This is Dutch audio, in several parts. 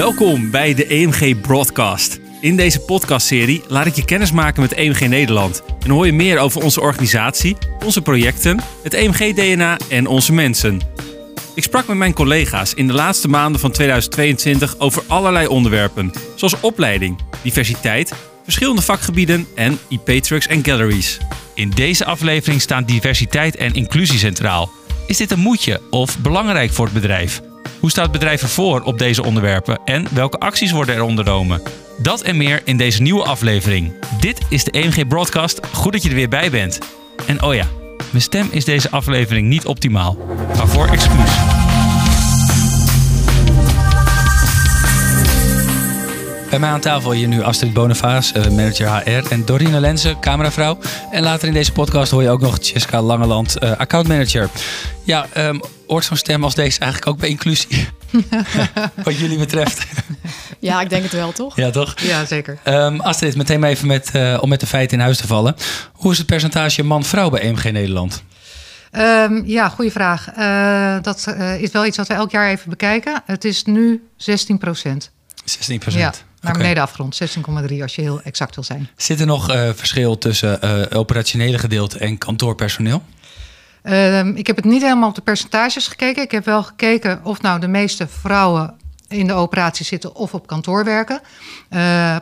Welkom bij de EMG Broadcast. In deze podcastserie laat ik je kennis maken met EMG Nederland. En hoor je meer over onze organisatie, onze projecten, het EMG-DNA en onze mensen. Ik sprak met mijn collega's in de laatste maanden van 2022 over allerlei onderwerpen, zoals opleiding, diversiteit, verschillende vakgebieden en IP-trucks en galleries. In deze aflevering staan diversiteit en inclusie centraal. Is dit een moedje of belangrijk voor het bedrijf? Hoe staat het bedrijf ervoor op deze onderwerpen en welke acties worden er ondernomen? Dat en meer in deze nieuwe aflevering. Dit is de EMG Broadcast. Goed dat je er weer bij bent. En oh ja, mijn stem is deze aflevering niet optimaal. Waarvoor excuus. Bij mij aan tafel hier nu Astrid Bonifaas, eh, manager HR. En Dorine Lenzen, cameravrouw. En later in deze podcast hoor je ook nog Jessica Langeland, uh, accountmanager. Ja, um, hoort zo'n stem als deze eigenlijk ook bij inclusie? Wat jullie betreft. Ja, ik denk het wel, toch? Ja, toch? Ja, zeker. Um, Astrid, meteen maar even met, uh, om met de feiten in huis te vallen. Hoe is het percentage man-vrouw bij EMG Nederland? Um, ja, goede vraag. Uh, dat uh, is wel iets wat we elk jaar even bekijken. Het is nu 16 procent. 16 procent? Ja. Naar okay. beneden afgerond, 16,3 als je heel exact wil zijn. Zit er nog uh, verschil tussen uh, operationele gedeelte en kantoorpersoneel? Uh, ik heb het niet helemaal op de percentages gekeken. Ik heb wel gekeken of nou de meeste vrouwen in de operatie zitten of op kantoor werken.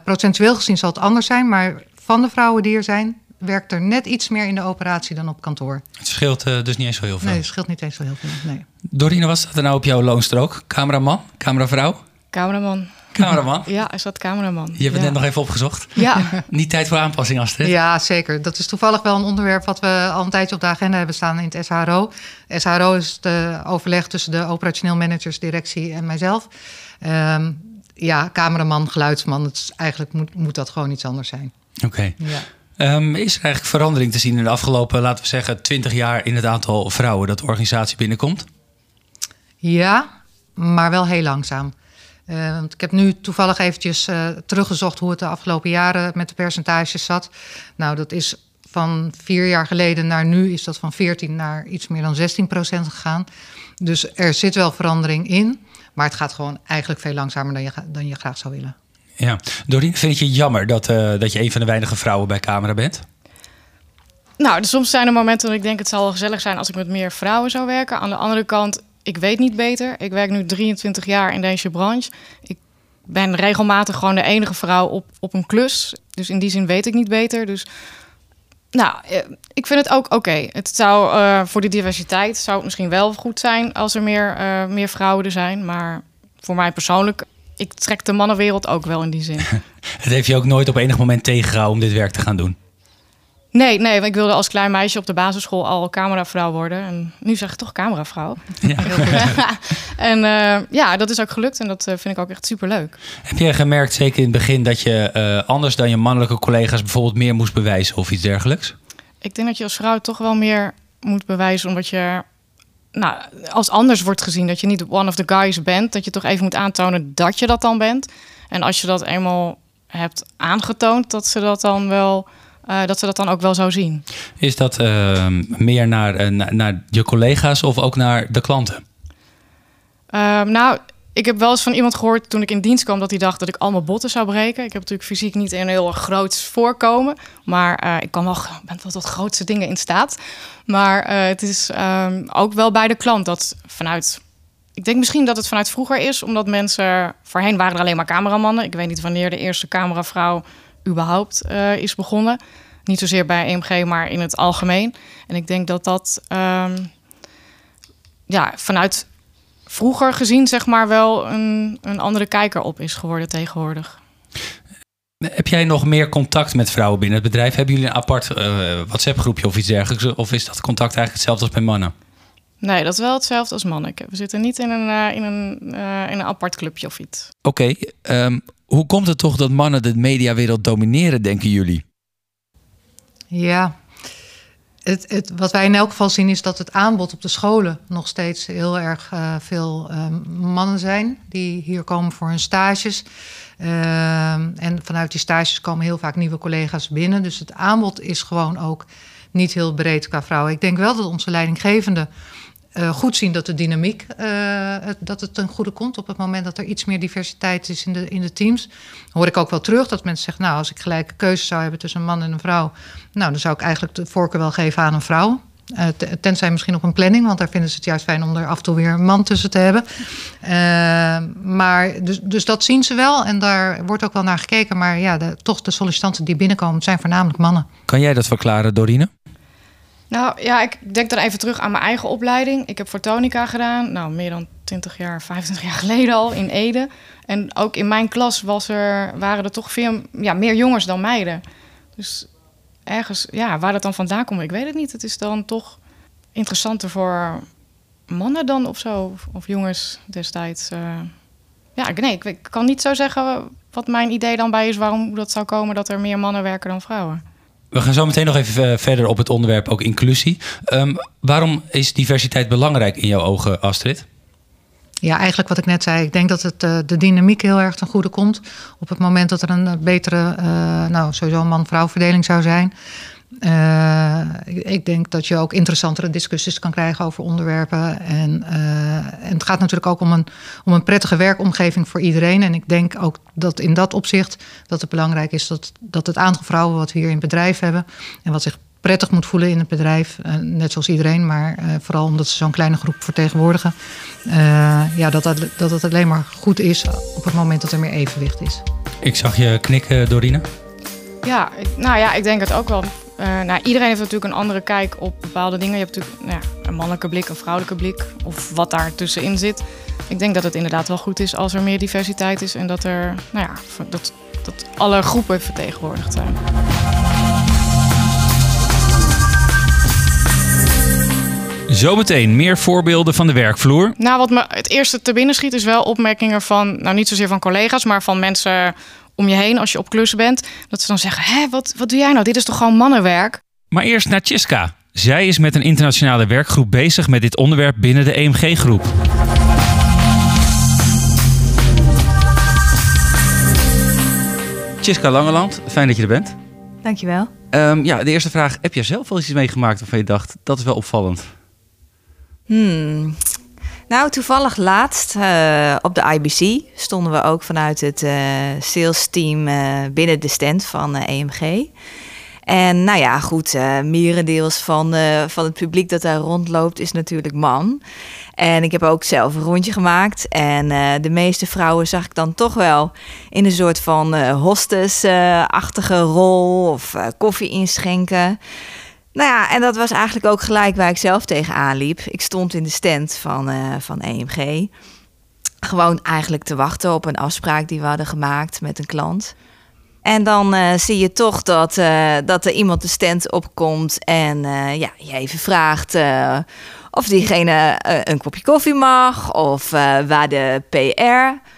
procentueel gezien zal het anders zijn, maar van de vrouwen die er zijn, werkt er net iets meer in de operatie dan op kantoor. Het verschilt dus niet eens zo heel veel? Nee, het scheelt niet eens zo heel veel, nee. Dorine, wat staat er nou op jouw loonstrook? Cameraman? Cameravrouw? Cameraman. Cameraman? Ja, is dat cameraman. Je hebt het ja. net nog even opgezocht. Ja. Niet tijd voor aanpassing, Astrid? Ja, zeker. Dat is toevallig wel een onderwerp wat we al een tijdje op de agenda hebben staan in het SHRO. SHRO is de overleg tussen de operationeel managers, directie en mijzelf. Um, ja, cameraman, geluidsman. Het is, eigenlijk moet, moet dat gewoon iets anders zijn. Oké. Okay. Ja. Um, is er eigenlijk verandering te zien in de afgelopen, laten we zeggen, 20 jaar in het aantal vrouwen dat de organisatie binnenkomt? Ja, maar wel heel langzaam. Uh, want ik heb nu toevallig eventjes uh, teruggezocht hoe het de afgelopen jaren met de percentages zat. Nou, dat is van vier jaar geleden naar nu is dat van 14 naar iets meer dan 16 procent gegaan. Dus er zit wel verandering in, maar het gaat gewoon eigenlijk veel langzamer dan je, dan je graag zou willen. Ja, Dorien, vind je het jammer dat, uh, dat je een van de weinige vrouwen bij camera bent? Nou, dus soms zijn er momenten dat ik denk het zal wel gezellig zijn als ik met meer vrouwen zou werken. Aan de andere kant, ik weet niet beter. Ik werk nu 23 jaar in deze branche. Ik ben regelmatig gewoon de enige vrouw op, op een klus. Dus in die zin weet ik niet beter. Dus nou, ik vind het ook oké. Het zou uh, voor de diversiteit zou het misschien wel goed zijn als er meer, uh, meer vrouwen er zijn. Maar voor mij persoonlijk, ik trek de mannenwereld ook wel in die zin. het heeft je ook nooit op enig moment tegengehouden om dit werk te gaan doen? Nee, nee, ik wilde als klein meisje op de basisschool al cameravrouw worden. En nu zeg ik toch cameravrouw. Ja. en uh, ja, dat is ook gelukt en dat uh, vind ik ook echt superleuk. Heb jij gemerkt, zeker in het begin, dat je uh, anders dan je mannelijke collega's bijvoorbeeld meer moest bewijzen of iets dergelijks? Ik denk dat je als vrouw toch wel meer moet bewijzen, omdat je nou, als anders wordt gezien. Dat je niet one of the guys bent. Dat je toch even moet aantonen dat je dat dan bent. En als je dat eenmaal hebt aangetoond, dat ze dat dan wel uh, dat ze dat dan ook wel zou zien. Is dat uh, meer naar, uh, naar je collega's of ook naar de klanten? Ehm, nou, ik heb wel eens van iemand gehoord toen ik in dienst kwam dat hij dacht dat ik allemaal botten zou breken. Ik heb natuurlijk fysiek niet een heel groot voorkomen, maar eh, ik kan wel, ben wel tot grootste dingen in staat. Maar het is um, ook wel bij de klant dat vanuit ik denk misschien dat het vanuit vroeger is, omdat mensen voorheen waren er alleen maar cameramannen. Ik weet niet wanneer de eerste cameravrouw uh, is begonnen. Niet zozeer bij EMG, maar in het algemeen. En ik denk dat dat um, ja, vanuit vroeger gezien, zeg maar, wel een, een andere kijker op is geworden tegenwoordig. Heb jij nog meer contact met vrouwen binnen het bedrijf? Hebben jullie een apart uh, WhatsApp-groepje of iets dergelijks? Of is dat contact eigenlijk hetzelfde als bij mannen? Nee, dat is wel hetzelfde als mannen. We zitten niet in een, uh, in een, uh, in een apart clubje of iets. Oké, okay, um, hoe komt het toch dat mannen de mediawereld domineren, denken jullie? Ja, het, het, wat wij in elk geval zien is dat het aanbod op de scholen nog steeds heel erg uh, veel uh, mannen zijn die hier komen voor hun stages. Uh, en vanuit die stages komen heel vaak nieuwe collega's binnen. Dus het aanbod is gewoon ook niet heel breed qua vrouwen. Ik denk wel dat onze leidinggevende uh, goed zien dat de dynamiek uh, dat het ten goede komt op het moment dat er iets meer diversiteit is in de, in de teams. hoor ik ook wel terug dat mensen zeggen, nou, als ik gelijke keuze zou hebben tussen een man en een vrouw, nou, dan zou ik eigenlijk de voorkeur wel geven aan een vrouw. Uh, tenzij misschien op een planning, want daar vinden ze het juist fijn om er af en toe weer een man tussen te hebben. Maar dus, dus dat zien ze wel en daar wordt ook wel naar gekeken. Maar ja, toch de sollicitanten die binnenkomen zijn voornamelijk mannen. Kan jij dat verklaren, Dorine? Nou ja, ik denk dan even terug aan mijn eigen opleiding. Ik heb fotonica gedaan, nou meer dan 20 jaar, 25 jaar geleden al in Ede. En ook in mijn klas was er, waren er toch veel ja, meer jongens dan meiden. Dus ergens, ja, waar dat dan vandaan komt, ik weet het niet. Het is dan toch interessanter voor mannen dan of zo, of, jongens destijds. Uh, ja, nee, ik, kan niet zo zeggen wat mijn idee dan bij is waarom dat zou komen dat er meer mannen werken dan vrouwen. We gaan zo meteen nog even eh, verder op het onderwerp ook inclusie. Um, waarom is diversiteit belangrijk in jouw ogen, Astrid? Ja, eigenlijk wat ik net zei. Ik denk dat het, uh, de dynamiek heel erg ten goede komt. Op het moment dat er een eh, betere, uh, nou sowieso man-vrouw verdeling zou zijn. Uh, ik denk dat je ook interessantere discussies kan krijgen over onderwerpen. En, en, het gaat natuurlijk ook om een, om een prettige werkomgeving voor iedereen. En ik denk ook dat in dat opzicht dat het belangrijk is dat, dat het aantal vrouwen wat we hier in het bedrijf hebben en wat zich prettig moet voelen in het bedrijf. Uh, net zoals iedereen, maar uh, vooral omdat ze zo'n kleine groep vertegenwoordigen. Uh, ja, dat, dat, dat het alleen maar goed is op het moment dat er meer evenwicht is. Ik zag je knikken, Dorine. Ja, nou ja, ik denk het ook wel. Nou, iedereen heeft natuurlijk een andere kijk op bepaalde dingen. Je hebt natuurlijk nou ja, een mannelijke blik, een vrouwelijke blik, of wat daar tussenin zit. Ik denk dat het inderdaad wel goed is als er meer diversiteit is en dat er, nou ja, dat, dat alle groepen vertegenwoordigd zijn. Zometeen meer voorbeelden van de werkvloer. Nou, wat me het eerste te binnen schiet is wel opmerkingen van, nou niet zozeer van collega's, maar van mensen om je heen als je op klussen bent. Dat ze dan zeggen, hé, wat, wat doe jij nou? Dit is toch gewoon mannenwerk? Maar eerst naar Chiska. Zij is met een internationale werkgroep bezig met dit onderwerp binnen de EMG-groep. Chiska Langeland, fijn dat je er bent. Dankjewel. Um, ja, de eerste vraag. Heb jij zelf wel iets meegemaakt waarvan je dacht, dat is wel opvallend? Hmm. Nou, toevallig laatst uh, op de IBC stonden we ook vanuit het uh, sales team uh, binnen de stand van EMG. En nou ja, goed, uh, merendeels van, van het publiek dat daar rondloopt is natuurlijk man. En ik heb ook zelf een rondje gemaakt. En de meeste vrouwen zag ik dan toch wel in een soort van hostess-achtige rol of koffie inschenken. Nou ja, en dat was eigenlijk ook gelijk waar ik zelf tegenaan liep. Ik stond in de stand van, uh, van EMG. Gewoon eigenlijk te wachten op een afspraak die we hadden gemaakt met een klant. En dan uh, zie je toch dat, uh, dat er iemand de stand opkomt en ja, je even vraagt of diegene een kopje koffie mag of waar de PR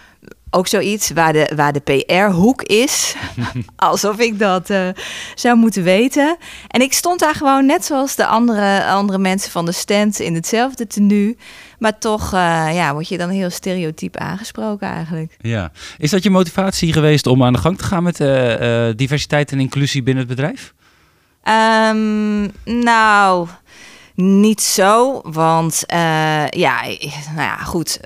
ook zoiets waar de, waar de PR-hoek is. Alsof ik dat uh, zou moeten weten. En ik stond daar gewoon net zoals de andere, andere mensen van de stand in hetzelfde tenue. Maar toch uh, ja, word je dan heel stereotyp aangesproken eigenlijk. Ja. Is dat je motivatie geweest om aan de gang te gaan met uh, diversiteit en inclusie binnen het bedrijf? Um, nou, niet zo. Want ja, nou ja, goed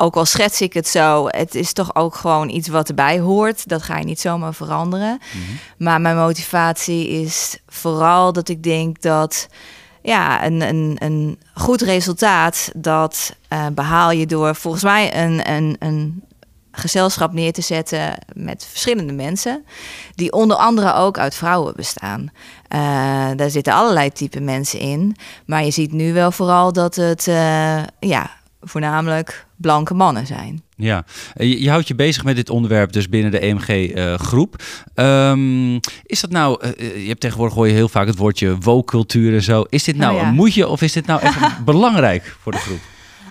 ook al schets ik het zo, het is toch ook gewoon iets wat erbij hoort. Dat ga je niet zomaar veranderen. Mhm. Maar mijn motivatie is vooral dat ik denk dat ja, een, een, een goed resultaat, dat uh, behaal je door volgens mij een, een, een gezelschap neer te zetten met verschillende mensen, die onder andere ook uit vrouwen bestaan. Uh, daar zitten allerlei type mensen in, maar je ziet nu wel vooral dat het uh, ja, voornamelijk blanke mannen zijn. Ja, je, je houdt je bezig met dit onderwerp dus binnen de EMG-groep. Eh, um, is dat nou, uh, je hebt tegenwoordig hoor je heel vaak het woordje woke-cultuur en zo. Is dit nou oh, ja. een moedje of is dit nou echt belangrijk voor de groep?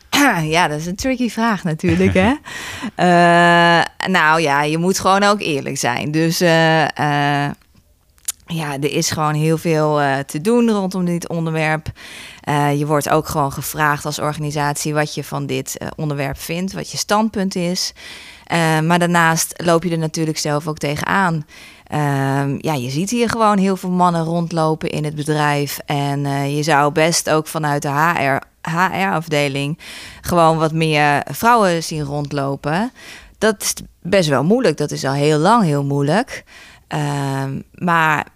Ja, dat is een tricky vraag natuurlijk, hè? uh, nou ja, je moet gewoon ook eerlijk zijn. Dus ja, er is gewoon heel veel uh, te doen rondom dit onderwerp. Uh, je wordt ook gewoon gevraagd als organisatie wat je van dit uh, onderwerp vindt, wat je standpunt is. maar daarnaast loop je er natuurlijk zelf ook tegenaan. Ehm, ja, je ziet hier gewoon heel veel mannen rondlopen in het bedrijf. En je zou best ook vanuit de HR HR-afdeling gewoon wat meer vrouwen zien rondlopen. Dat is best wel moeilijk. Dat is al heel lang heel moeilijk. Ehm, maar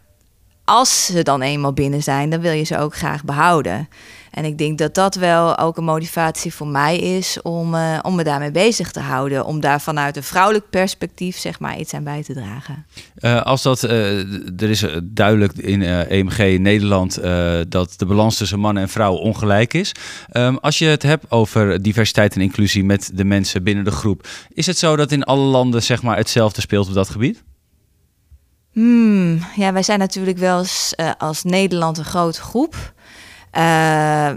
als ze dan eenmaal binnen zijn, dan wil je ze ook graag behouden. En ik denk dat dat wel ook een motivatie voor mij is om, uh, om me daarmee bezig te houden. Om daar vanuit een vrouwelijk perspectief zeg maar iets aan bij te dragen. Uh, als dat, uh, er is duidelijk in EMG in Nederland dat de balans tussen mannen en vrouwen ongelijk is. Um, als je het hebt over diversiteit en inclusie met de mensen binnen de groep. Is het zo dat in alle landen zeg maar hetzelfde speelt op dat gebied? Hmm, ja, wij zijn natuurlijk wel eens, als Nederland een grote groep. Uh,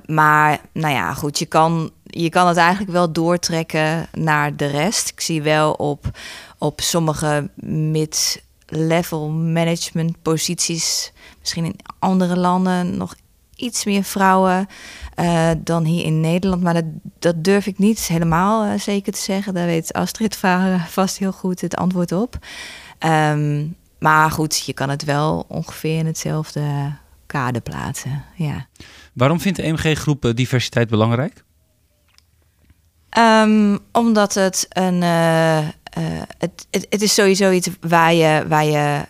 maar nou ja, goed, je kan, je kan het eigenlijk wel doortrekken naar de rest. Ik zie wel op, op sommige mid-level management posities, misschien in andere landen, nog iets meer vrouwen uh, dan hier in Nederland. Maar dat, dat durf ik niet helemaal zeker te zeggen. Daar weet Astrid vast heel goed het antwoord op. Um, maar goed, je kan het wel ongeveer in hetzelfde kader plaatsen. Ja. Waarom vindt de EMG-groep diversiteit belangrijk? Um, omdat het een. Uh, uh, het, het, het, is sowieso iets waar je, waar je,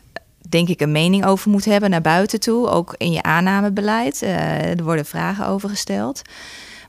denk ik, een mening over moet hebben naar buiten toe. Ook in je aannamebeleid. Uh, er worden vragen over gesteld.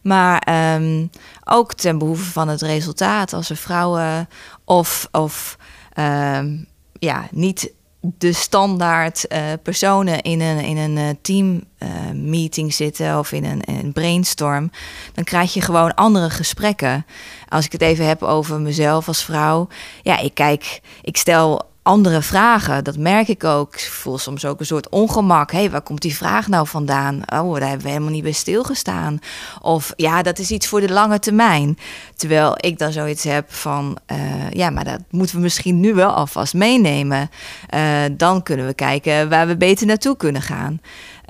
Maar um, ook ten behoeve van het resultaat. Als er vrouwen of, of um, ja, niet de standaard uh, personen in een, in een uh, team uh, meeting zitten of in een, een, brainstorm, dan krijg je gewoon andere gesprekken. Als ik het even heb over mezelf als vrouw, ja, ik kijk, ik stel andere vragen. Dat merk ik ook. Ik voel soms ook een soort ongemak. Hé, hey, waar komt die vraag nou vandaan? Oh, daar hebben we helemaal niet bij stilgestaan. Of ja, dat is iets voor de lange termijn. Terwijl ik dan zoiets heb van, uh, ja, maar dat moeten we misschien nu wel alvast meenemen. Uh, dan kunnen we kijken waar we beter naartoe kunnen gaan.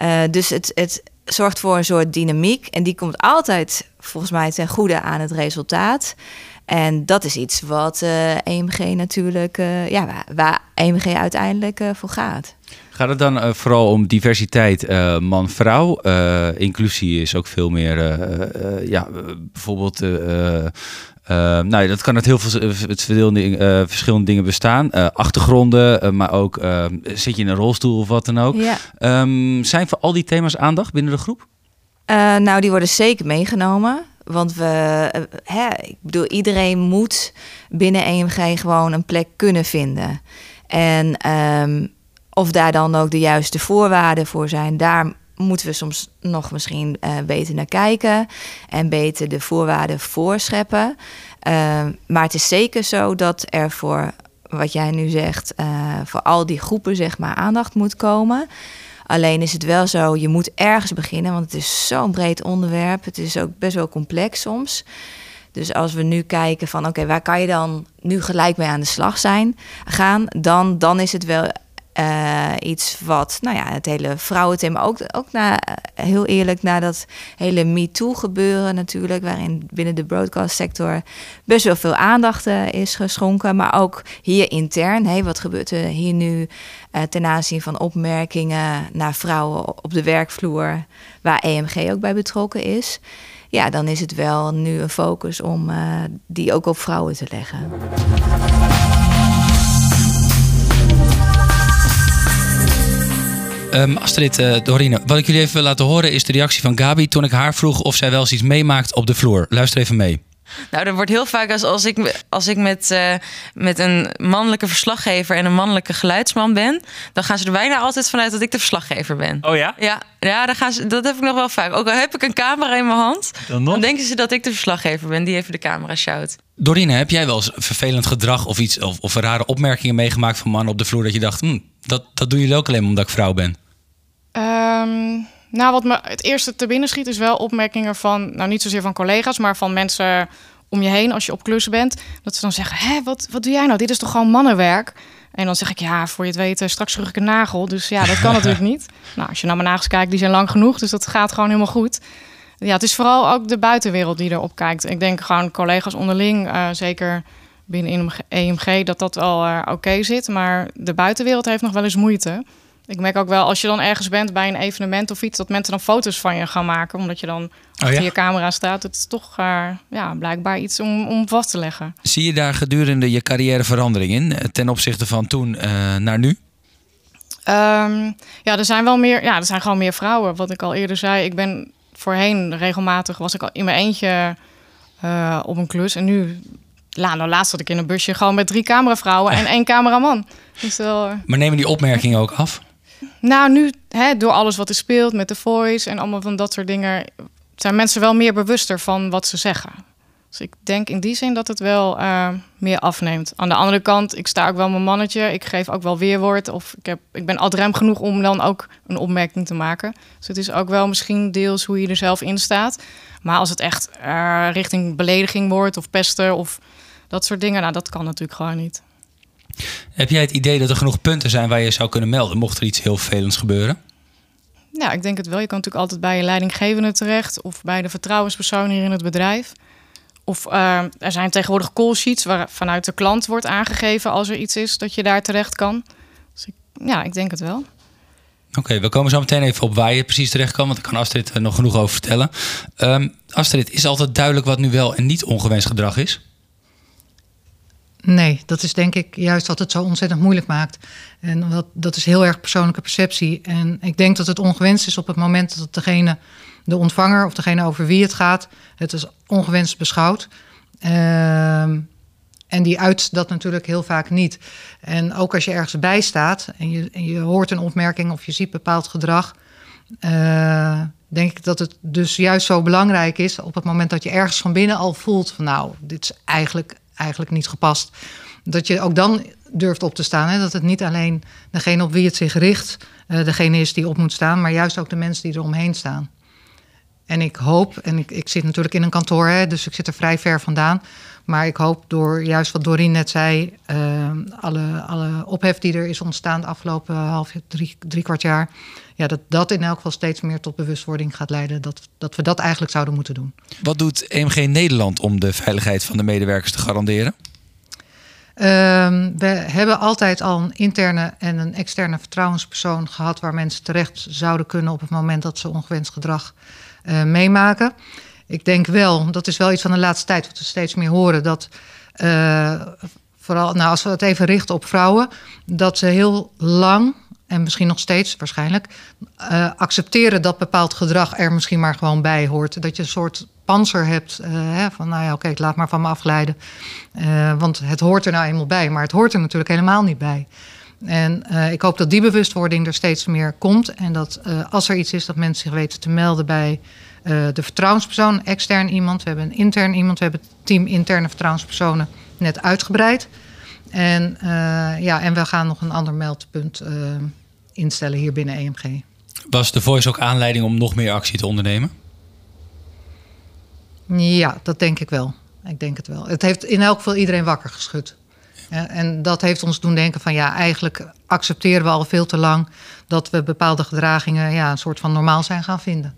Uh, dus het, het zorgt voor een soort dynamiek. En die komt altijd, volgens mij, ten goede aan het resultaat. En dat is iets wat uh, eh, EMG natuurlijk, uh, ja, waar, waar, EMG uiteindelijk uh, voor gaat. Gaat het dan vooral om diversiteit man-vrouw? inclusie is ook veel meer, ja, bijvoorbeeld. nou, dat kan uit heel veel verschillende, verschillende dingen bestaan. achtergronden, maar ook zit je in een rolstoel of wat dan ook. Ja. Um, zijn voor al die thema's aandacht binnen de groep? nou, die worden zeker meegenomen. Want we, eh, hè, ik bedoel, iedereen moet binnen EMG gewoon een plek kunnen vinden. En um, of daar dan ook de juiste voorwaarden voor zijn, daar moeten we soms nog misschien uh, beter naar kijken en beter de voorwaarden voorscheppen. Uh, maar het is zeker zo dat er voor wat jij nu zegt, uh, voor al die groepen zeg maar aandacht moet komen. Alleen is het wel zo, je moet ergens beginnen, want het is zo'n breed onderwerp. Het is ook best wel complex soms. Dus als we nu kijken van oké, waar kan je dan nu gelijk mee aan de slag zijn, gaan, dan, dan is het wel uh, iets wat, nou ja, het hele vrouwenthema, ook, ook na, heel eerlijk, na dat hele MeToo gebeuren natuurlijk, waarin binnen de broadcastsector best wel veel aandacht uh, is geschonken, maar ook hier intern, wat gebeurt er hier nu ten aanzien van opmerkingen naar vrouwen op de werkvloer, waar EMG ook bij betrokken is. Ja, dan is het wel nu een focus om die ook op vrouwen te leggen. Um, Astrid, uh, Dorine, wat ik jullie even wil laten horen is de reactie van Gabi toen ik haar vroeg of zij wel eens iets meemaakt op de vloer. Luister even mee. Nou, er wordt heel vaak als, als ik, als ik met, uh, met een mannelijke verslaggever en een mannelijke geluidsman ben, dan gaan ze er bijna altijd vanuit dat ik de verslaggever ben. Oh ja? Ja, ja dan gaan ze, dat heb ik nog wel vaak. Ook al heb ik een camera in mijn hand, dan, dan denken ze dat ik de verslaggever ben die even de camera shout. Dorine, heb jij wel eens vervelend gedrag of iets of, of rare opmerkingen meegemaakt van mannen op de vloer dat je dacht, hm, dat, dat doen jullie ook alleen omdat ik vrouw ben? Um, nou, wat me het eerste te binnen schiet is wel opmerkingen van, nou niet zozeer van collega's, maar van mensen om je heen als je op klus bent. Dat ze dan zeggen, hé, wat, wat doe jij nou? Dit is toch gewoon mannenwerk? En dan zeg ik, ja, voor je het weten, straks terug ik een nagel. Dus ja, dat kan natuurlijk niet. Nou, als je naar mijn nagels kijkt, die zijn lang genoeg. Dus dat gaat gewoon helemaal goed. Ja, het is vooral ook de buitenwereld die erop kijkt. Ik denk gewoon collega's onderling, uh, zeker binnen EMG, dat dat wel uh, oké okay zit. Maar de buitenwereld heeft nog wel eens moeite. Ik merk ook wel, als je dan ergens bent bij een evenement of iets, dat mensen dan foto's van je gaan maken, omdat je dan achter ja? je camera staat. Het is toch eh, ja, blijkbaar iets om, om vast te leggen. Zie je daar gedurende je carrière verandering in eh, ten opzichte van toen eh, naar nu? Ehm, ja, er zijn wel meer, ja, er zijn gewoon meer vrouwen. Wat ik al eerder zei, ik ben voorheen regelmatig, was ik al in mijn eentje op een klus. En nu, la, nou, laatst zat ik in een busje gewoon met drie cameravrouwen en één cameraman. Dus wel, Maar nemen die opmerkingen ook af? Nou, nu, hè, door alles wat er speelt met de voice en allemaal van dat soort dingen, zijn mensen wel meer bewuster van wat ze zeggen. Dus ik denk in die zin dat het wel eh, meer afneemt. Aan de andere kant, ik sta ook wel mijn mannetje. Ik geef ook wel weerwoord. Of ik, heb, ik ben adrem genoeg om dan ook een opmerking te maken. Dus het is ook wel misschien deels hoe je er zelf in staat. Maar als het echt eh, richting belediging wordt of pesten of dat soort dingen, nou, dat kan natuurlijk gewoon niet. Heb jij het idee dat er genoeg punten zijn waar je zou kunnen melden, mocht er iets heel vervelends gebeuren? Ja, ik denk het wel. Je kan natuurlijk altijd bij je leidinggevende terecht of bij de vertrouwenspersoon hier in het bedrijf. Of eh, er zijn tegenwoordig call sheets waar vanuit de klant wordt aangegeven als er iets is dat je daar terecht kan. Dus ik, ja, ik denk het wel. Oké, we komen zo meteen even op waar je precies terecht kan, want daar kan Astrid er nog genoeg over vertellen. Ehm, Astrid, is altijd duidelijk wat nu wel en niet ongewenst gedrag is? Nee, dat is denk ik juist wat het zo ontzettend moeilijk maakt. En wat, dat is heel erg persoonlijke perceptie. En ik denk dat het ongewenst is op het moment dat degene, de ontvanger of degene over wie het gaat, het is ongewenst beschouwt. Ehm, en die uit dat natuurlijk heel vaak niet. En ook als je ergens bij staat en je, je hoort een opmerking of je ziet bepaald gedrag, eh, denk ik dat het dus juist zo belangrijk is op het moment dat je ergens van binnen al voelt van nou, dit is eigenlijk, eigenlijk niet gepast. Dat je ook dan durft op te staan. Hè? Dat het niet alleen degene op wie het zich richt, eh, degene is die op moet staan, maar juist ook de mensen die er omheen staan. En ik hoop, en ik, ik zit natuurlijk in een kantoor, hè, dus ik zit er vrij ver vandaan. Maar ik hoop door juist wat Dorien net zei, uh, alle, alle ophef die er is ontstaan de afgelopen half, drie, drie kwart jaar. Ja, dat dat in elk geval steeds meer tot bewustwording gaat leiden. Dat, dat we dat eigenlijk zouden moeten doen. Wat doet EMG Nederland om de veiligheid van de medewerkers te garanderen? Um, we hebben altijd al een interne en een externe vertrouwenspersoon gehad waar mensen terecht zouden kunnen op het moment dat ze ongewenst gedrag uh, meemaken. Ik denk wel, dat is wel iets van de laatste tijd wat we steeds meer horen, dat uh, vooral, nou, als we het even richten op vrouwen, dat ze heel lang en misschien nog steeds waarschijnlijk uh, accepteren dat bepaald gedrag er misschien maar gewoon bij hoort. Dat je een soort panzer hebt hè, van, nou ja, oké, okay, laat maar van me afglijden. Uh, want het hoort er nou eenmaal bij, maar het hoort er natuurlijk helemaal niet bij. En uh, ik hoop dat die bewustwording er steeds meer komt. En dat als er iets is, dat mensen zich weten te melden bij de vertrouwenspersoon, extern iemand. We hebben een intern iemand, we hebben het team interne vertrouwenspersonen net uitgebreid. En, ja, en we gaan nog een ander meldpunt instellen hier binnen EMG. Was de Voice ook aanleiding om nog meer actie te ondernemen? Ja, dat denk ik wel. Ik denk het wel. Het heeft in elk geval iedereen wakker geschud. En dat heeft ons doen denken van ja, eigenlijk accepteren we al veel te lang dat we bepaalde gedragingen ja, een soort van normaal zijn gaan vinden.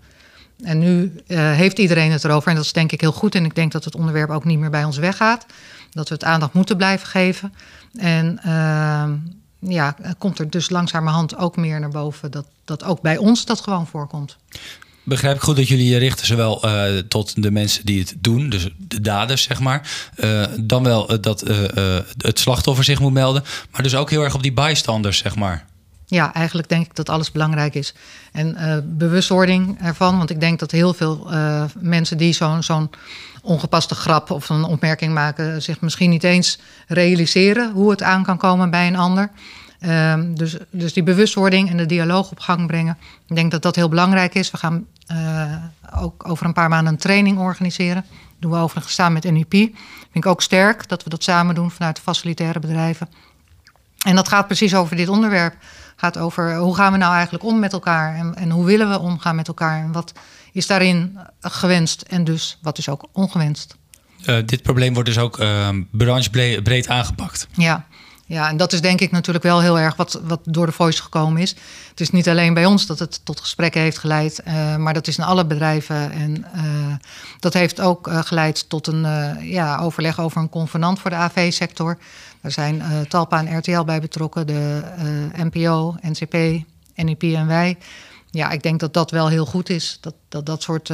En nu uh, heeft iedereen het erover en dat is denk ik heel goed. En ik denk dat het onderwerp ook niet meer bij ons weggaat. Dat we het aandacht moeten blijven geven. En uh, ja, komt er dus langzamerhand ook meer naar boven dat, dat ook bij ons dat gewoon voorkomt. Begrijp ik goed dat jullie je richten zowel uh, tot de mensen die het doen, dus de daders zeg maar, uh, dan wel uh, dat het slachtoffer zich moet melden, maar dus ook heel erg op die bystanders zeg maar. Ja, eigenlijk denk ik dat alles belangrijk is. En bewustwording ervan, want ik denk dat heel veel mensen die zo'n zo'n ongepaste grap of een opmerking maken, zich misschien niet eens realiseren hoe het aan kan komen bij een ander. Um, dus, dus die bewustwording en de dialoog op gang brengen. Ik denk dat dat heel belangrijk is. We gaan uh, ook over een paar maanden een training organiseren. Dat doen we overigens samen met NUP. Vind ik ook sterk dat we dat samen doen vanuit de facilitaire bedrijven. En dat gaat precies over dit onderwerp. Gaat over hoe gaan we nou eigenlijk om met elkaar en, en hoe willen we omgaan met elkaar en wat is daarin gewenst en dus wat is ook ongewenst. Uh, dit probleem wordt dus ook uh, branchebreed aangepakt. Ja. Ja, en dat is denk ik natuurlijk wel heel erg wat, wat door de voice gekomen is. Het is niet alleen bij ons dat het tot gesprekken heeft geleid, uh, maar dat is in alle bedrijven. En uh, dat heeft ook uh, geleid tot een ja, overleg over een convenant voor de AV-sector. Daar zijn Talpa en RTL bij betrokken, de NPO, NCP, NEP en wij. Ja, ik denk dat dat wel heel goed is. Dat dat, dat soort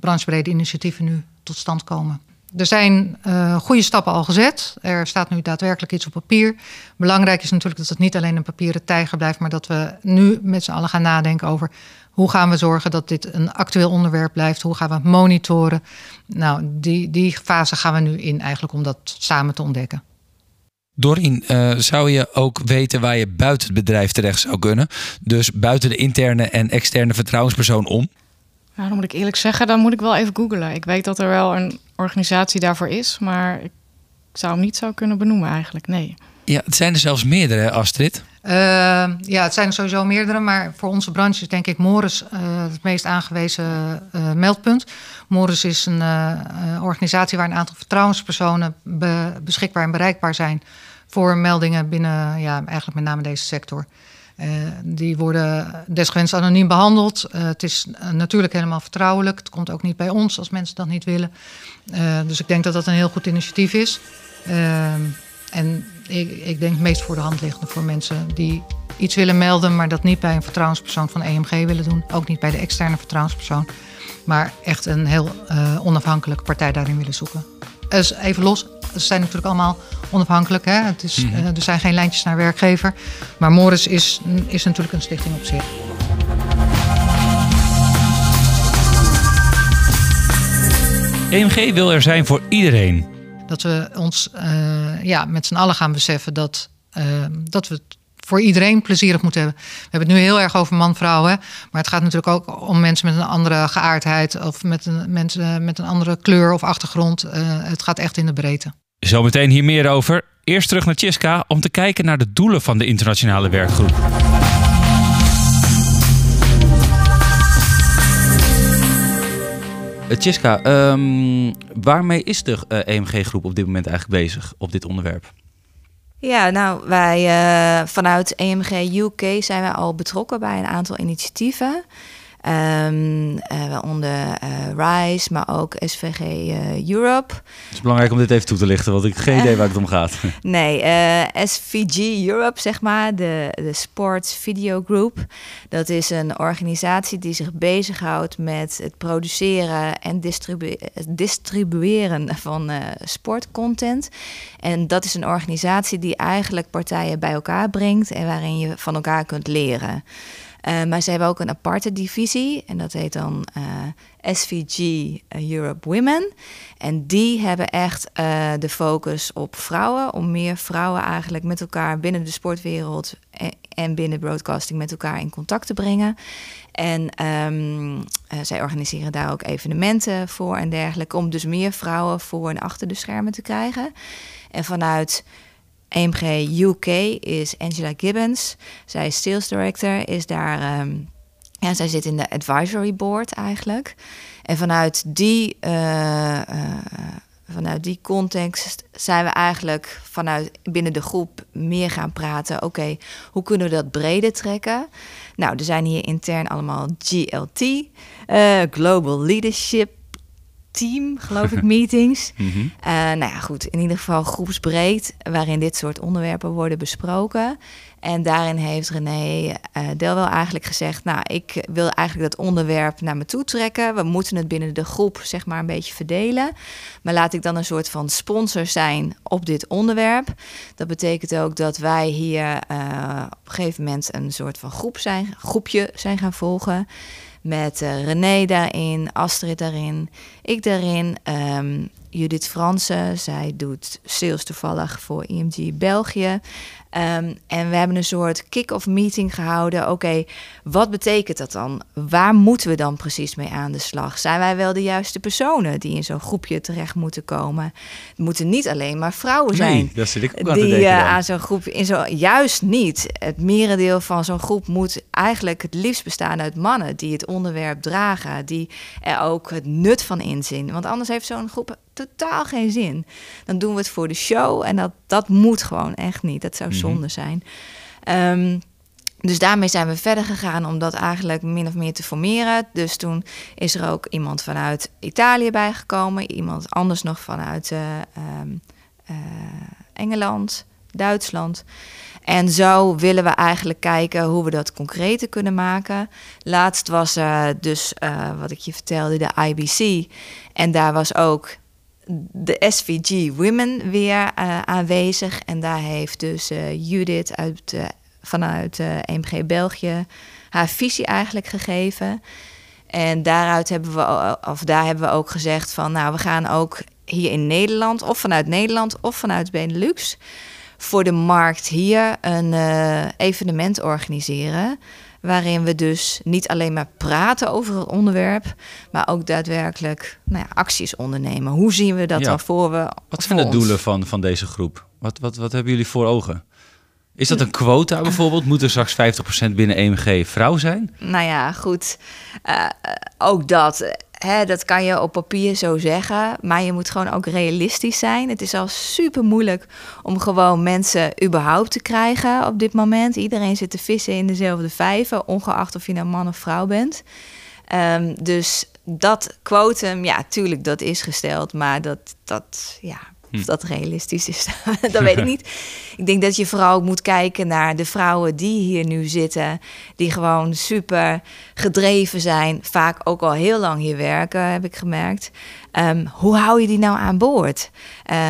branchebrede initiatieven nu tot stand komen. Er zijn uh, goede stappen al gezet. Er staat nu daadwerkelijk iets op papier. Belangrijk is natuurlijk dat het niet alleen een papieren tijger blijft, maar dat we nu met z'n allen gaan nadenken over hoe gaan we zorgen dat dit een actueel onderwerp blijft? Hoe gaan we het monitoren? Nou, die, die fase gaan we nu in eigenlijk om dat samen te ontdekken. Dorien, uh, zou je ook weten waar je buiten het bedrijf terecht zou kunnen? Dus buiten de interne en externe vertrouwenspersoon om? Nou, dan moet ik eerlijk zeggen, dan moet ik wel even googlen. Ik weet dat er wel een organisatie daarvoor is, maar ik zou hem niet zo kunnen benoemen eigenlijk, nee. Ja, het zijn er zelfs meerdere, Astrid. Uh, ja, het zijn er sowieso meerdere, maar voor onze branche is denk ik Morris uh, het meest aangewezen uh, meldpunt. Morris is een organisatie waar een aantal vertrouwenspersonen be beschikbaar en bereikbaar zijn voor meldingen binnen, ja, eigenlijk met name deze sector. Die worden desgewenst anoniem behandeld. het is natuurlijk helemaal vertrouwelijk. Het komt ook niet bij ons als mensen dat niet willen. dus ik denk dat dat een heel goed initiatief is. En ik, ik denk meest voor de hand liggende voor mensen die iets willen melden, maar dat niet bij een vertrouwenspersoon van EMG willen doen. Ook niet bij de externe vertrouwenspersoon. Maar echt een heel onafhankelijke partij daarin willen zoeken. Dus even los, ze zijn natuurlijk allemaal onafhankelijk. Hè? Het is, mm -hmm. uh, er zijn geen lijntjes naar werkgever. Maar Morris is, is natuurlijk een stichting op zich. EMG wil er zijn voor iedereen. Dat we ons uh, ja, met z'n allen gaan beseffen dat, uh, dat we het voor iedereen plezierig moeten hebben. We hebben het nu heel erg over man-vrouw, maar het gaat natuurlijk ook om mensen met een andere geaardheid of met een, mensen met een andere kleur of achtergrond. Uh, het gaat echt in de breedte. Zometeen hier meer over. Eerst terug naar Tjiska om te kijken naar de doelen van de internationale werkgroep. Tjiska, um, waarmee is de EMG-groep op dit moment eigenlijk bezig op dit onderwerp? Ja, nou, wij uh, vanuit EMG UK zijn wij al betrokken bij een aantal initiatieven. Um, waaronder uh, RISE, maar ook SVG uh, Europe. Het is belangrijk om dit even toe te lichten, want ik heb geen idee waar het om gaat. nee, SVG Europe, zeg maar, de, de Sports Video Group. Dat is een organisatie die zich bezighoudt met het produceren en distribu distribueren van sportcontent. En dat is een organisatie die eigenlijk partijen bij elkaar brengt en waarin je van elkaar kunt leren. Uh, maar ze hebben ook een aparte divisie en dat heet dan uh, SVG Europe Women. En die hebben echt de focus op vrouwen, om meer vrouwen eigenlijk met elkaar binnen de sportwereld en, en binnen broadcasting met elkaar in contact te brengen. En um, zij organiseren daar ook evenementen voor en dergelijke, om dus meer vrouwen voor en achter de schermen te krijgen. En vanuit EMG UK is Angela Gibbons. Zij is sales director, is daar. Um, ja, zij zit in de advisory board eigenlijk. En vanuit die, uh, uh, vanuit die context zijn we eigenlijk vanuit binnen de groep meer gaan praten. Oké, hoe kunnen we dat breder trekken? Nou, er zijn hier intern allemaal GLT, uh, Global Leadership team, geloof ik, meetings. Mm -hmm. uh, nou ja, goed, in ieder geval groepsbreed, waarin dit soort onderwerpen worden besproken. En daarin heeft René uh, Delwel eigenlijk gezegd, nou, ik wil eigenlijk dat onderwerp naar me toe trekken. We moeten het binnen de groep, zeg maar, een beetje verdelen. Maar laat ik dan een soort van sponsor zijn op dit onderwerp. Dat betekent ook dat wij hier uh, op een gegeven moment een soort van groep zijn, groepje zijn gaan volgen met uh, René daarin, Astrid daarin, ik daarin, um, Judith Fransen. Zij doet sales toevallig voor IMG België. Um, en we hebben een soort kick-off meeting gehouden. Oké, okay, wat betekent dat dan? Waar moeten we dan precies mee aan de slag? Zijn wij wel de juiste personen die in zo'n groepje terecht moeten komen? Het moeten niet alleen maar vrouwen zijn. Nee, dat zit ik ook aan die, te denken. Uh, aan zo'n groep in zo, juist niet. Het merendeel van zo'n groep moet eigenlijk het liefst bestaan uit mannen die het onderwerp dragen, die er ook het nut van inzien. Want anders heeft zo'n groep totaal geen zin. Dan doen we het voor de show en dat, dat moet gewoon echt niet. Dat zou zonde zijn. Um, dus daarmee zijn we verder gegaan om dat eigenlijk min of meer te formeren. Dus toen is er ook iemand vanuit Italië bijgekomen, iemand anders nog vanuit uh, um, uh, Engeland, Duitsland. En zo willen we eigenlijk kijken hoe we dat concreter kunnen maken. Laatst was er dus, uh, wat ik je vertelde, de IBC. En daar was ook de SVG Women weer uh, aanwezig. En daar heeft dus uh, Judith uit, vanuit EMG België haar visie eigenlijk gegeven. En daaruit hebben we, of daar hebben we ook gezegd van, nou, we gaan ook hier in Nederland, of vanuit Nederland of vanuit Benelux, voor de markt hier een evenement organiseren. Waarin we dus niet alleen maar praten over het onderwerp, maar ook daadwerkelijk nou ja, acties ondernemen. Hoe zien we dat dan voor we. Wat zijn de doelen van, van deze groep? Wat, wat, wat hebben jullie voor ogen? Is dat een quota bijvoorbeeld? Moet er straks 50% binnen EMG vrouw zijn? Nou ja, goed. Uh, ook dat. Dat kan je op papier zo zeggen, maar je moet gewoon ook realistisch zijn. Het is al super moeilijk om gewoon mensen überhaupt te krijgen op dit moment. Iedereen zit te vissen in dezelfde vijver, ongeacht of je nou man of vrouw bent. Um, dus dat quotum, ja, tuurlijk, dat is gesteld, maar dat, dat ja, of hm. dat realistisch is, dat weet ik niet. Ik denk dat je vooral moet kijken naar de vrouwen die hier nu zitten. Die gewoon super gedreven zijn. Vaak ook al heel lang hier werken, heb ik gemerkt. Um, hoe hou je die nou aan boord?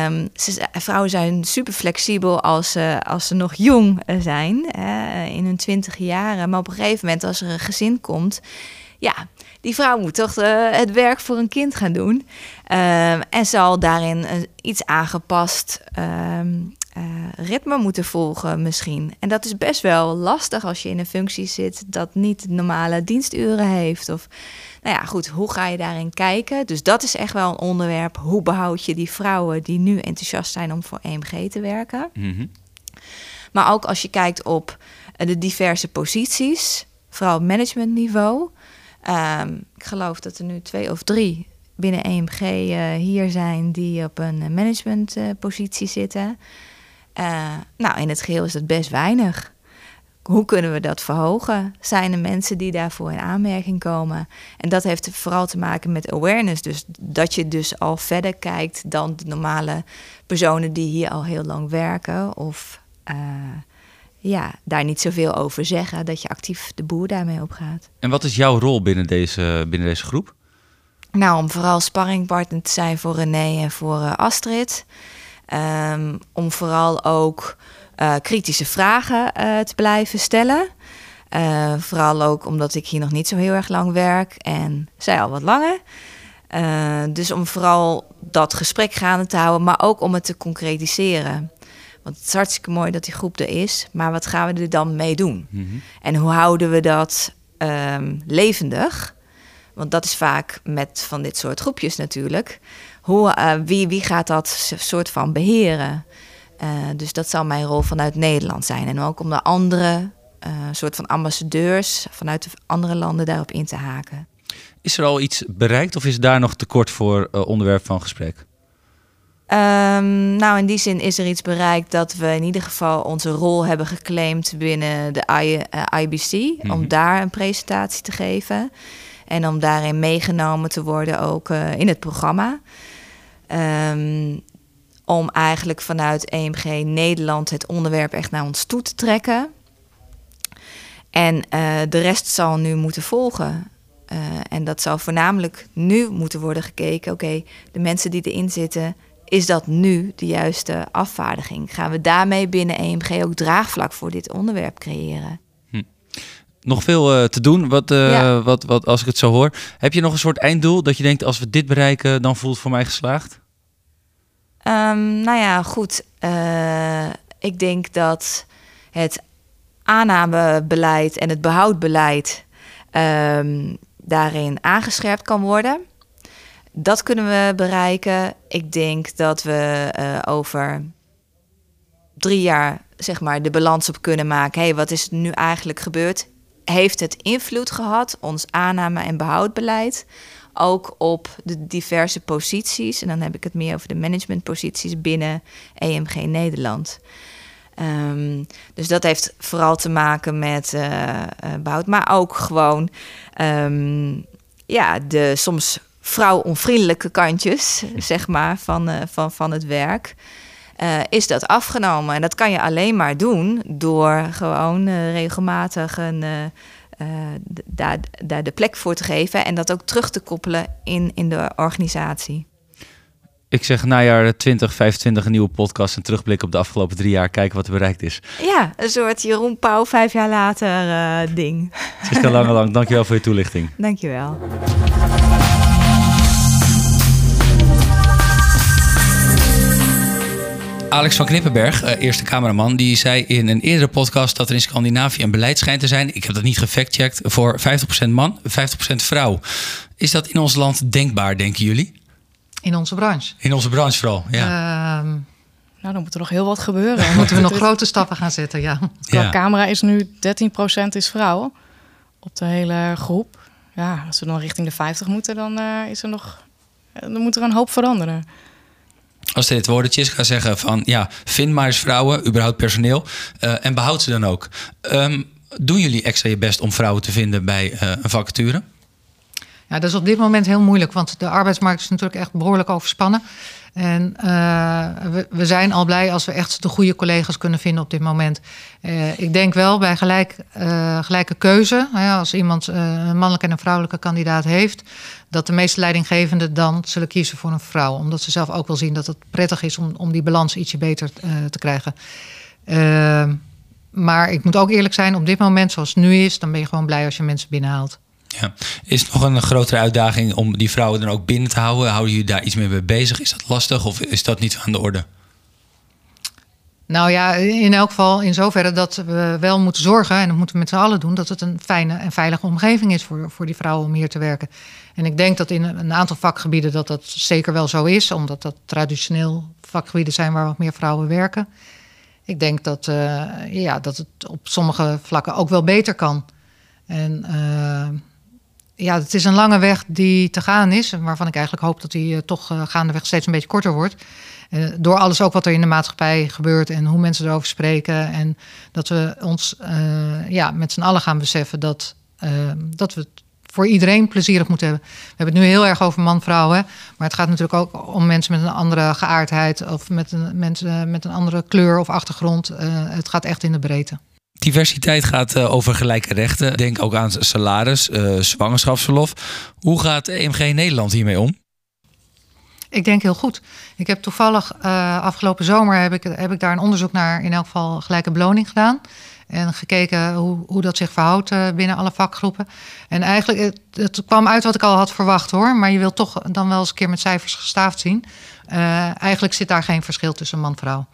Um, ze, vrouwen zijn super flexibel als, uh, als ze nog jong zijn, uh, in hun twintig jaren. Maar op een gegeven moment, als er een gezin komt, ja, die vrouw moet toch uh, het werk voor een kind gaan doen. Uh, en zal daarin een iets aangepast uh, ritme moeten volgen misschien. En dat is best wel lastig als je in een functie zit dat niet normale diensturen heeft. Of nou ja, goed, hoe ga je daarin kijken? Dus dat is echt wel een onderwerp. Hoe behoud je die vrouwen die nu enthousiast zijn om voor EMG te werken? Mm Maar ook als je kijkt op de diverse posities, vooral op managementniveau. Um, ik geloof dat er nu twee of drie binnen EMG uh, hier zijn die op een managementpositie uh, zitten. Nou, in het geheel is dat best weinig. Hoe kunnen we dat verhogen? Zijn er mensen die daarvoor in aanmerking komen? En dat heeft vooral te maken met awareness. Dus dat je dus al verder kijkt dan de normale personen die hier al heel lang werken. Of ja, daar niet zoveel over zeggen, dat je actief de boer daarmee opgaat. En wat is jouw rol binnen deze, binnen deze groep? Nou, om vooral sparringpartner te zijn voor René en voor uh, Astrid. Um, om vooral ook uh, kritische vragen uh, te blijven stellen. vooral ook omdat ik hier nog niet zo heel erg lang werk en zij al wat langer. dus om vooral dat gesprek gaande te houden, maar ook om het te concretiseren. Want het is hartstikke mooi dat die groep er is, maar wat gaan we er dan mee doen? Mhm. En hoe houden we dat um, levendig? Want dat is vaak met van dit soort groepjes natuurlijk. Hoe, uh, wie, wie gaat dat soort van beheren? Uh, dus dat zal mijn rol vanuit Nederland zijn. En ook om de andere uh, soort van ambassadeurs vanuit de andere landen daarop in te haken. Is er al iets bereikt of is daar nog tekort voor onderwerp van gesprek? Um, nou, in die zin is er iets bereikt dat we in ieder geval onze rol hebben geclaimd binnen de I, uh, IBC. Mm -hmm. Om mhm. daar een presentatie te geven. En om daarin meegenomen te worden ook uh, in het programma. Um, om eigenlijk vanuit EMG Nederland het onderwerp echt naar ons toe te trekken. En uh, de rest zal nu moeten volgen. Uh, en dat zal voornamelijk nu moeten worden gekeken. Oké, okay, de mensen die erin zitten, is dat nu de juiste afvaardiging? Gaan we daarmee binnen EMG ook draagvlak voor dit onderwerp creëren? Hm. Nog veel uh, te doen, wat, uh, ja. wat, wat, als ik het zo hoor. Heb je nog een soort einddoel dat je denkt, als we dit bereiken, dan voelt het voor mij geslaagd? Um, nou ja, goed. Uh, ik denk dat het aannamebeleid en het behoudbeleid um, daarin aangescherpt kan worden. Dat kunnen we bereiken. Ik denk dat we uh, over drie jaar zeg maar, de balans op kunnen maken. hey, wat is er nu eigenlijk gebeurd? Heeft het invloed gehad, ons aanname- en behoudbeleid, ook op de diverse posities? En dan heb ik het meer over de managementposities binnen EMG Nederland. Um, dus dat heeft vooral te maken met uh, uh, behoud, maar ook gewoon um, ja, de soms vrouwonvriendelijke kantjes, zeg maar, van, uh, van, van het werk. eh, is dat afgenomen. En dat kan je alleen maar doen door gewoon uh, regelmatig een, uh, daar, daar de plek voor te geven en dat ook terug te koppelen in, in de organisatie. Ik zeg najaar 2025 een nieuwe podcast en terugblik op de afgelopen drie jaar, kijken wat er bereikt is. Ja, een soort Jeroen Pauw vijf jaar later ding. Siska Langelang, dankjewel voor je toelichting. Dankjewel. Alex van Knippenberg, uh, eerste cameraman, die zei in een eerdere podcast dat er in Scandinavië een beleid schijnt te zijn. Ik heb dat niet gefactcheckt. Voor 50% man, 50% vrouw. Is dat in ons land denkbaar, denken jullie? In onze branche. In onze branche vooral, ja. Uh, nou, dan moet er nog heel wat gebeuren. Dan moeten we nog grote stappen gaan zetten, ja. Qua ja. camera is nu 13% is vrouw op de hele groep. Ja, als we dan richting de 50 moeten, dan uh, is er nog... Dan moet er een hoop veranderen. Als dit woordetjes gaan zeggen van... ja, vind maar eens vrouwen, überhaupt personeel... Uh, en behoud ze dan ook. Um, doen jullie extra je best om vrouwen te vinden bij uh, een vacature? Ja, dat is op dit moment heel moeilijk, want de arbeidsmarkt is natuurlijk echt behoorlijk overspannen. En uh, we, we, zijn al blij als we echt de goede collega's kunnen vinden op dit moment. Uh, ik denk wel bij gelijk, uh, gelijke keuze, als iemand een mannelijke en een vrouwelijke kandidaat heeft, dat de meeste leidinggevenden dan zullen kiezen voor een vrouw. Omdat ze zelf ook wel zien dat het prettig is om, om die balans ietsje beter te krijgen. maar ik moet ook eerlijk zijn, op dit moment zoals het nu is, dan ben je gewoon blij als je mensen binnenhaalt. Ja. Is het nog een grotere uitdaging om die vrouwen dan ook binnen te houden? Houden jullie daar iets mee mee bezig? Is dat lastig of is dat niet aan de orde? Nou ja, in elk geval in zoverre dat we wel moeten zorgen, en dat moeten we met z'n allen doen, dat het een fijne en veilige omgeving is voor, voor die vrouwen om hier te werken. En ik denk dat in een aantal vakgebieden dat dat zeker wel zo is, omdat dat traditioneel vakgebieden zijn waar wat meer vrouwen werken. Ik denk dat, uh, ja, dat het op sommige vlakken ook wel beter kan. En uh, ja, het is een lange weg die te gaan is. Waarvan ik eigenlijk hoop dat die uh, toch uh, gaandeweg steeds een beetje korter wordt. Uh, door alles ook wat er in de maatschappij gebeurt en hoe mensen erover spreken. En dat we ons ja, met z'n allen gaan beseffen dat, dat we het voor iedereen plezierig moeten hebben. We hebben het nu heel erg over man-vrouw. Maar het gaat natuurlijk ook om mensen met een andere geaardheid. Of met een, mensen met een andere kleur of achtergrond. het gaat echt in de breedte. Diversiteit gaat uh, over gelijke rechten. Denk ook aan salaris, uh, zwangerschapsverlof. Hoe gaat EMG Nederland hiermee om? Ik denk heel goed. Ik heb toevallig uh, afgelopen zomer heb ik, heb ik daar een onderzoek naar in elk geval gelijke beloning gedaan. En gekeken hoe, hoe dat zich verhoudt binnen alle vakgroepen. En eigenlijk, het, kwam uit wat ik al had verwacht hoor. Maar je wilt toch dan wel eens een keer met cijfers gestaafd zien. eigenlijk zit daar geen verschil tussen man-vrouw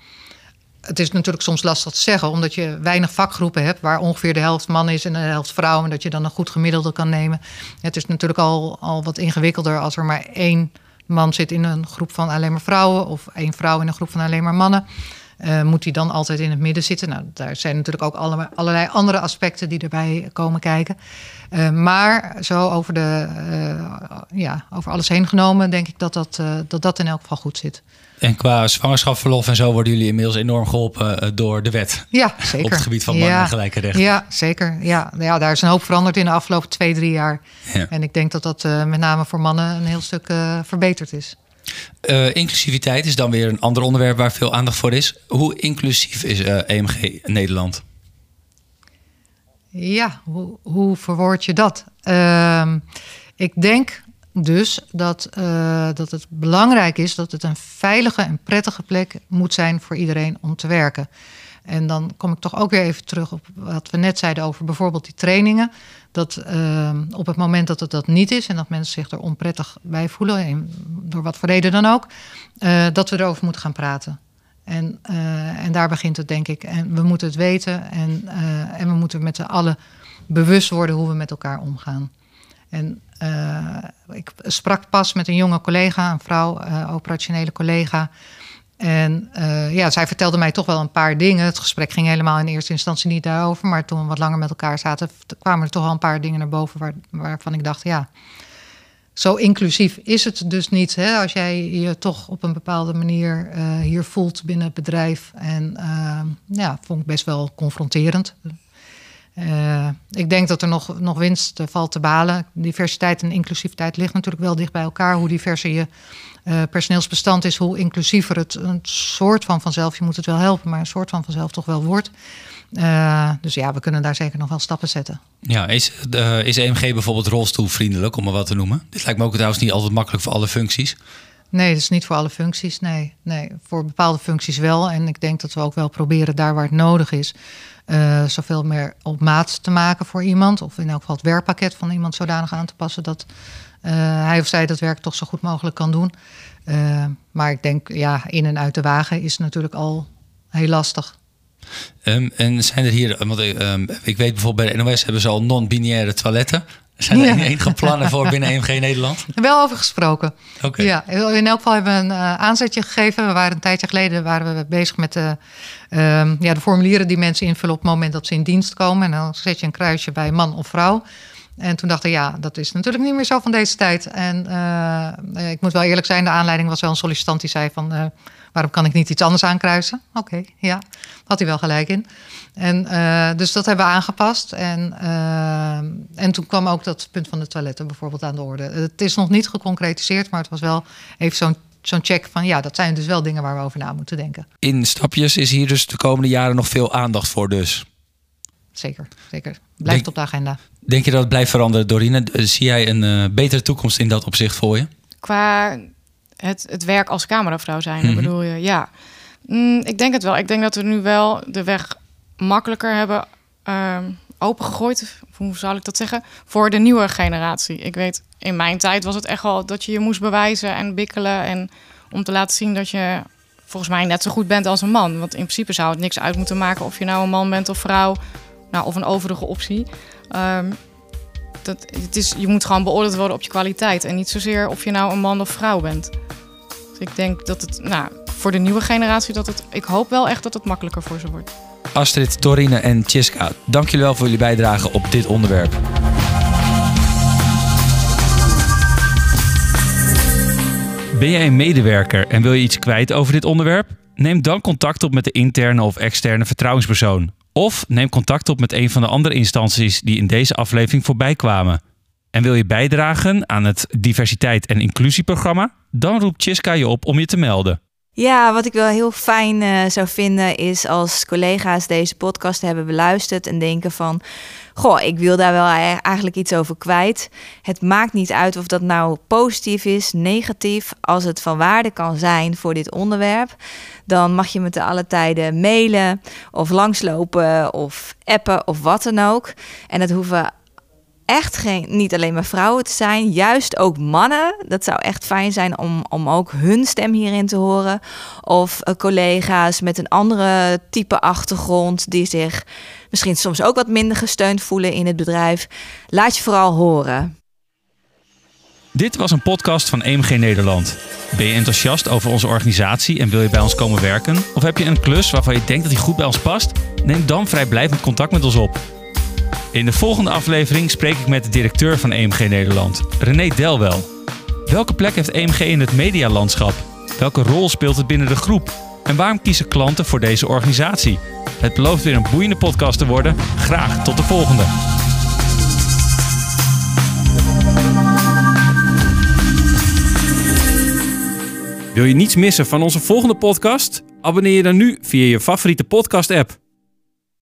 het is natuurlijk soms lastig te zeggen, omdat je weinig vakgroepen hebt waar ongeveer de helft man is en de helft vrouw. En dat je dan een goed gemiddelde kan nemen. Het is natuurlijk al, al wat ingewikkelder als er maar één man zit in een groep van alleen maar vrouwen of één vrouw in een groep van alleen maar mannen. Uh, moet hij dan altijd in het midden zitten? Nou, daar zijn natuurlijk ook alle, allerlei andere aspecten die erbij komen kijken. Uh, maar zo over, de, uh, ja, over alles heen genomen, denk ik dat dat, dat dat in elk geval goed zit. En qua zwangerschapsverlof en zo worden jullie inmiddels enorm geholpen door de wet. Ja, zeker. Op het gebied van mannen ja, en gelijke rechten. Ja, zeker. Ja, ja, daar is een hoop veranderd in de afgelopen twee, drie jaar. Ja. En ik denk dat dat met name voor mannen een heel stuk verbeterd is. Uh, inclusiviteit is dan weer een ander onderwerp waar veel aandacht voor is. Hoe inclusief is EMG Nederland? Ja, hoe, hoe verwoord je dat? Uh, ik denk dus dat, uh, dat het belangrijk is dat het een veilige en prettige plek moet zijn voor iedereen om te werken. En dan kom ik toch ook weer even terug op wat we net zeiden over bijvoorbeeld die trainingen. Dat uh, op het moment dat het dat niet is en dat mensen zich er onprettig bij voelen, door wat voor reden dan ook, uh, dat we erover moeten gaan praten. En, en daar begint het, denk ik. En we moeten het weten en, en we moeten met z'n allen bewust worden hoe we met elkaar omgaan. En ik sprak pas met een jonge collega, een vrouw, operationele collega. En uh, ja, zij vertelde mij toch wel een paar dingen. Het gesprek ging helemaal in eerste instantie niet daarover. Maar toen we wat langer met elkaar zaten, kwamen er toch al een paar dingen naar boven waar, waarvan ik dacht, ja, zo inclusief is het dus niet. Hè? Als jij je toch op een bepaalde manier hier voelt binnen het bedrijf. En uh, ja, vond ik best wel confronterend. Uh, ik denk dat er nog, nog winst valt te balen. Diversiteit en inclusiviteit ligt natuurlijk wel dicht bij elkaar. Hoe diverser je uh, personeelsbestand is, hoe inclusiever het een soort van vanzelf, je moet het wel helpen, maar een soort van vanzelf toch wel wordt. Dus ja, we kunnen daar zeker nog wel stappen zetten. Ja, is, is EMG bijvoorbeeld rolstoelvriendelijk, om maar wat te noemen? Dit lijkt me ook trouwens niet altijd makkelijk voor alle functies. Nee, dat is niet voor alle functies. Nee, nee, voor bepaalde functies wel. En ik denk dat we ook wel proberen daar waar het nodig is, uh, zoveel meer op maat te maken voor iemand. Of in elk geval het werkpakket van iemand zodanig aan te passen dat uh, hij of zij dat werk toch zo goed mogelijk kan doen. Uh, maar ik denk, ja, in en uit de wagen is natuurlijk al heel lastig. Um, en zijn er hier, want um, ik weet bijvoorbeeld bij de NOS hebben ze al non-binaire toiletten. Zijn er ja. enige plannen voor binnen EMG Nederland? Wel over gesproken. Okay. Ja, in elk geval hebben we een uh, aanzetje gegeven. We waren een tijdje geleden waren we bezig met de, uh, ja, de formulieren die mensen invullen op het moment dat ze in dienst komen. En dan zet je een kruisje bij man of vrouw. En toen dacht ik, ja, dat is natuurlijk niet meer zo van deze tijd. En uh, ik moet wel eerlijk zijn, de aanleiding was wel een sollicitant die zei van... Uh, waarom kan ik niet iets anders aankruisen? Oké, okay, ja, had hij wel gelijk in. En, uh, dus dat hebben we aangepast. En, en toen kwam ook dat punt van de toiletten bijvoorbeeld aan de orde. Het is nog niet geconcretiseerd, maar het was wel even zo'n zo'n check van ja, dat zijn dus wel dingen waar we over na moeten denken. In stapjes is hier dus de komende jaren nog veel aandacht voor dus? Zeker, zeker. Blijft Denk, op de agenda. Denk je dat het blijft veranderen, Dorine? Zie jij een uh, betere toekomst in dat opzicht voor je? Qua het, het werk als cameravrouw zijn, mm -hmm. bedoel je? Ja. Mm, ik denk het wel. Ik denk dat we nu wel de weg makkelijker hebben uh, opengegooid. Hoe zou ik dat zeggen? Voor de nieuwe generatie. Ik weet, in mijn tijd was het echt wel dat je je moest bewijzen en bikkelen. En om te laten zien dat je volgens mij net zo goed bent als een man. Want in principe zou het niks uit moeten maken of je nou een man bent of vrouw. Nou, of een overige optie. Um, dat, het is, je moet gewoon beoordeeld worden op je kwaliteit. En niet zozeer of je nou een man of vrouw bent. Dus ik denk dat het, nou, voor de nieuwe generatie, dat het, ik hoop wel echt dat het makkelijker voor ze wordt. Astrid, Torine en Chiska, dank jullie wel voor jullie bijdrage op dit onderwerp. Ben jij een medewerker en wil je iets kwijt over dit onderwerp? Neem dan contact op met de interne of externe vertrouwenspersoon. Of neem contact op met een van de andere instanties die in deze aflevering voorbij kwamen. En wil je bijdragen aan het diversiteit- en inclusieprogramma? Dan roept Chiska je op om je te melden. Ja, wat ik wel heel fijn uh, zou vinden is als collega's deze podcast hebben beluisterd en denken van, goh, ik wil daar wel e-, eigenlijk iets over kwijt. Het maakt niet uit of dat nou positief is, negatief, als het van waarde kan zijn voor dit onderwerp, dan mag je me te alle tijden mailen of langslopen of appen of wat dan ook. En dat hoeven echt geen, niet alleen maar vrouwen te zijn, juist ook mannen. Dat zou echt fijn zijn om, om ook hun stem hierin te horen. Of uh, collega's met een andere type achtergrond die zich misschien soms ook wat minder gesteund voelen in het bedrijf. Laat je vooral horen. Dit was een podcast van EMG Nederland. Ben je enthousiast over onze organisatie en wil je bij ons komen werken? Of heb je een klus waarvan je denkt dat die goed bij ons past? Neem dan vrijblijvend contact met ons op. In de volgende aflevering spreek ik met de directeur van EMG Nederland, René Delwel. Welke plek heeft EMG in het medialandschap? Welke rol speelt het binnen de groep? En waarom kiezen klanten voor deze organisatie? Het belooft weer een boeiende podcast te worden. Graag tot de volgende. Wil je niets missen van onze volgende podcast? Abonneer je dan nu via je favoriete podcast-app.